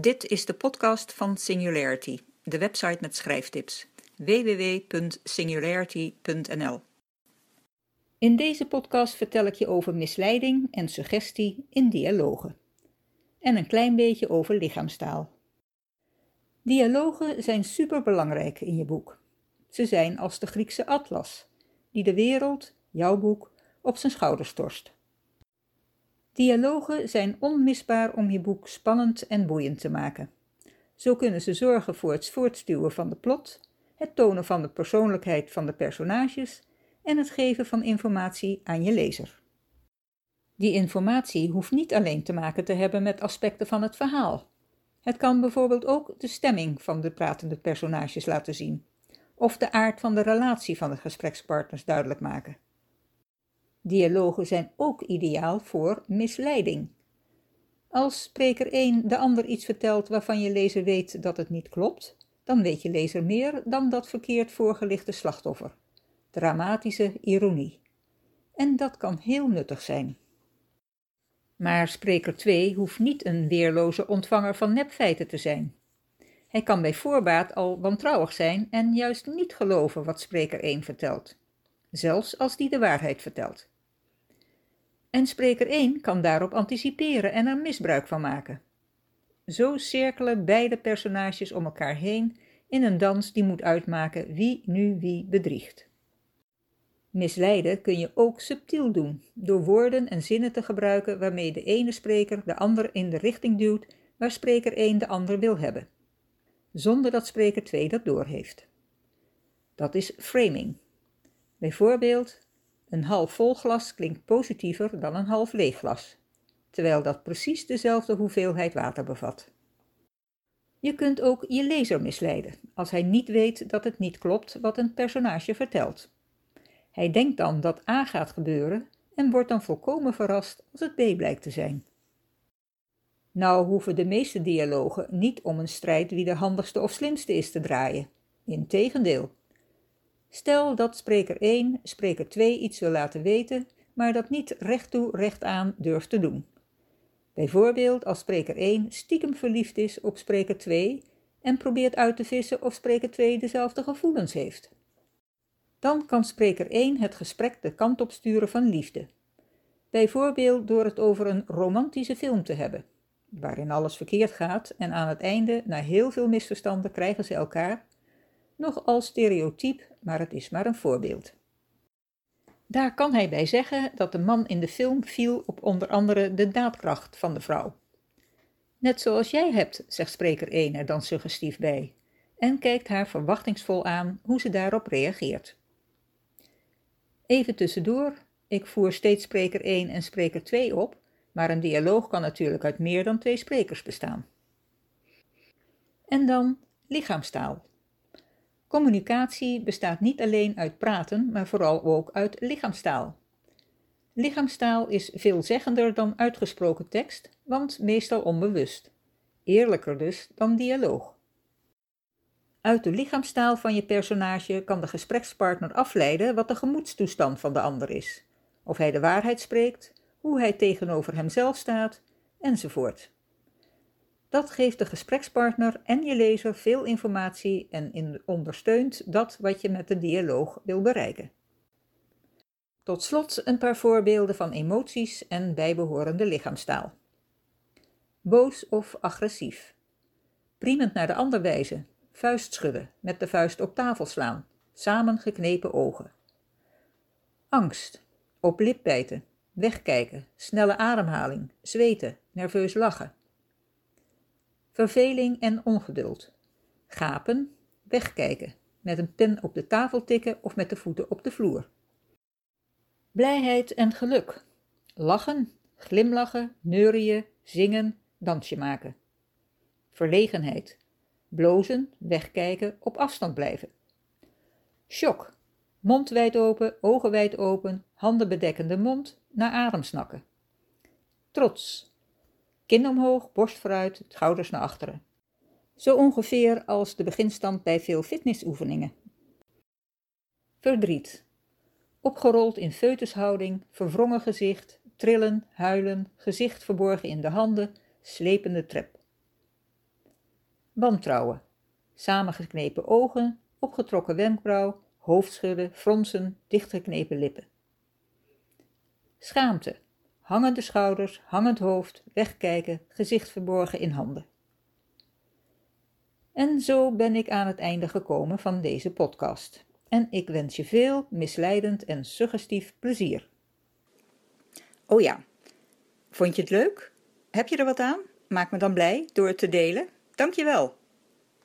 Dit is de podcast van Singularity, de website met schrijftips. www.singularity.nl In deze podcast vertel ik je over misleiding en suggestie in dialogen. En een klein beetje over lichaamstaal. Dialogen zijn superbelangrijk in je boek. Ze zijn als de Griekse atlas, die de wereld, jouw boek, op zijn schouders torst. Dialogen zijn onmisbaar om je boek spannend en boeiend te maken. Zo kunnen ze zorgen voor het voortstuwen van de plot, het tonen van de persoonlijkheid van de personages en het geven van informatie aan je lezer. Die informatie hoeft niet alleen te maken te hebben met aspecten van het verhaal. Het kan bijvoorbeeld ook de stemming van de pratende personages laten zien, of de aard van de relatie van de gesprekspartners duidelijk maken. Dialogen zijn ook ideaal voor misleiding. Als spreker 1 de ander iets vertelt waarvan je lezer weet dat het niet klopt, dan weet je lezer meer dan dat verkeerd voorgelichte slachtoffer. Dramatische ironie. En dat kan heel nuttig zijn. Maar spreker 2 hoeft niet een weerloze ontvanger van nepfeiten te zijn. Hij kan bij voorbaat al wantrouwig zijn en juist niet geloven wat spreker 1 vertelt, zelfs als die de waarheid vertelt. En spreker 1 kan daarop anticiperen en er misbruik van maken. Zo cirkelen beide personages om elkaar heen in een dans die moet uitmaken wie nu wie bedriegt. Misleiden kun je ook subtiel doen, door woorden en zinnen te gebruiken waarmee de ene spreker de ander in de richting duwt waar spreker 1 de ander wil hebben, zonder dat spreker 2 dat doorheeft. Dat is framing. Bijvoorbeeld, een half vol glas klinkt positiever dan een half leeg glas, terwijl dat precies dezelfde hoeveelheid water bevat. Je kunt ook je lezer misleiden als hij niet weet dat het niet klopt wat een personage vertelt. Hij denkt dan dat A gaat gebeuren en wordt dan volkomen verrast als het B blijkt te zijn. Nou hoeven de meeste dialogen niet om een strijd wie de handigste of slimste is te draaien. Integendeel, Stel dat spreker 1 spreker 2 iets wil laten weten, maar dat niet recht toe recht aan durft te doen. Bijvoorbeeld als spreker 1 stiekem verliefd is op spreker 2 en probeert uit te vissen of spreker 2 dezelfde gevoelens heeft. Dan kan spreker 1 het gesprek de kant op sturen van liefde. Bijvoorbeeld door het over een romantische film te hebben, waarin alles verkeerd gaat en aan het einde, na heel veel misverstanden, krijgen ze elkaar nogal stereotyp, maar het is maar een voorbeeld. Daar kan hij bij zeggen dat de man in de film viel op onder andere de daadkracht van de vrouw. Net zoals jij hebt, zegt spreker 1 er dan suggestief bij, en kijkt haar verwachtingsvol aan hoe ze daarop reageert. Even tussendoor, ik voer steeds spreker 1 en spreker 2 op, maar een dialoog kan natuurlijk uit meer dan twee sprekers bestaan. En dan lichaamstaal. Communicatie bestaat niet alleen uit praten, maar vooral ook uit lichaamstaal. Lichaamstaal is veelzeggender dan uitgesproken tekst, want meestal onbewust. Eerlijker dus dan dialoog. Uit de lichaamstaal van je personage kan de gesprekspartner afleiden wat de gemoedstoestand van de ander is, of hij de waarheid spreekt, hoe hij tegenover hemzelf staat, enzovoort. Dat geeft de gesprekspartner en je lezer veel informatie en ondersteunt dat wat je met de dialoog wil bereiken. Tot slot een paar voorbeelden van emoties en bijbehorende lichaamstaal. Boos of agressief. Priemend naar de ander wijzen, vuist schudden, met de vuist op tafel slaan, samen geknepen ogen. Angst, op lip bijten, wegkijken, snelle ademhaling, zweten, nerveus lachen verveling en ongeduld. Gapen, wegkijken, met een pen op de tafel tikken of met de voeten op de vloer. Blijheid en geluk. Lachen, glimlachen, neurien, zingen, dansje maken. Verlegenheid. Blozen, wegkijken, op afstand blijven. Shock. Mond wijd open, ogen wijd open, handen bedekkende mond, naar adem snakken. Trots. Kin omhoog, borst vooruit, schouders naar achteren. Zo ongeveer als de beginstand bij veel fitnessoefeningen. Verdriet. Opgerold in feutushouding, verwrongen gezicht, trillen, huilen, gezicht verborgen in de handen, slepende trep. Wantrouwen. Samengeknepen ogen, opgetrokken wenkbrauw, hoofdschudden, fronsen, dichtgeknepen lippen. Schaamte. Hangende schouders, hangend hoofd, wegkijken, gezicht verborgen in handen. En zo ben ik aan het einde gekomen van deze podcast. En ik wens je veel misleidend en suggestief plezier. Oh ja, vond je het leuk? Heb je er wat aan? Maak me dan blij door het te delen. Dankjewel.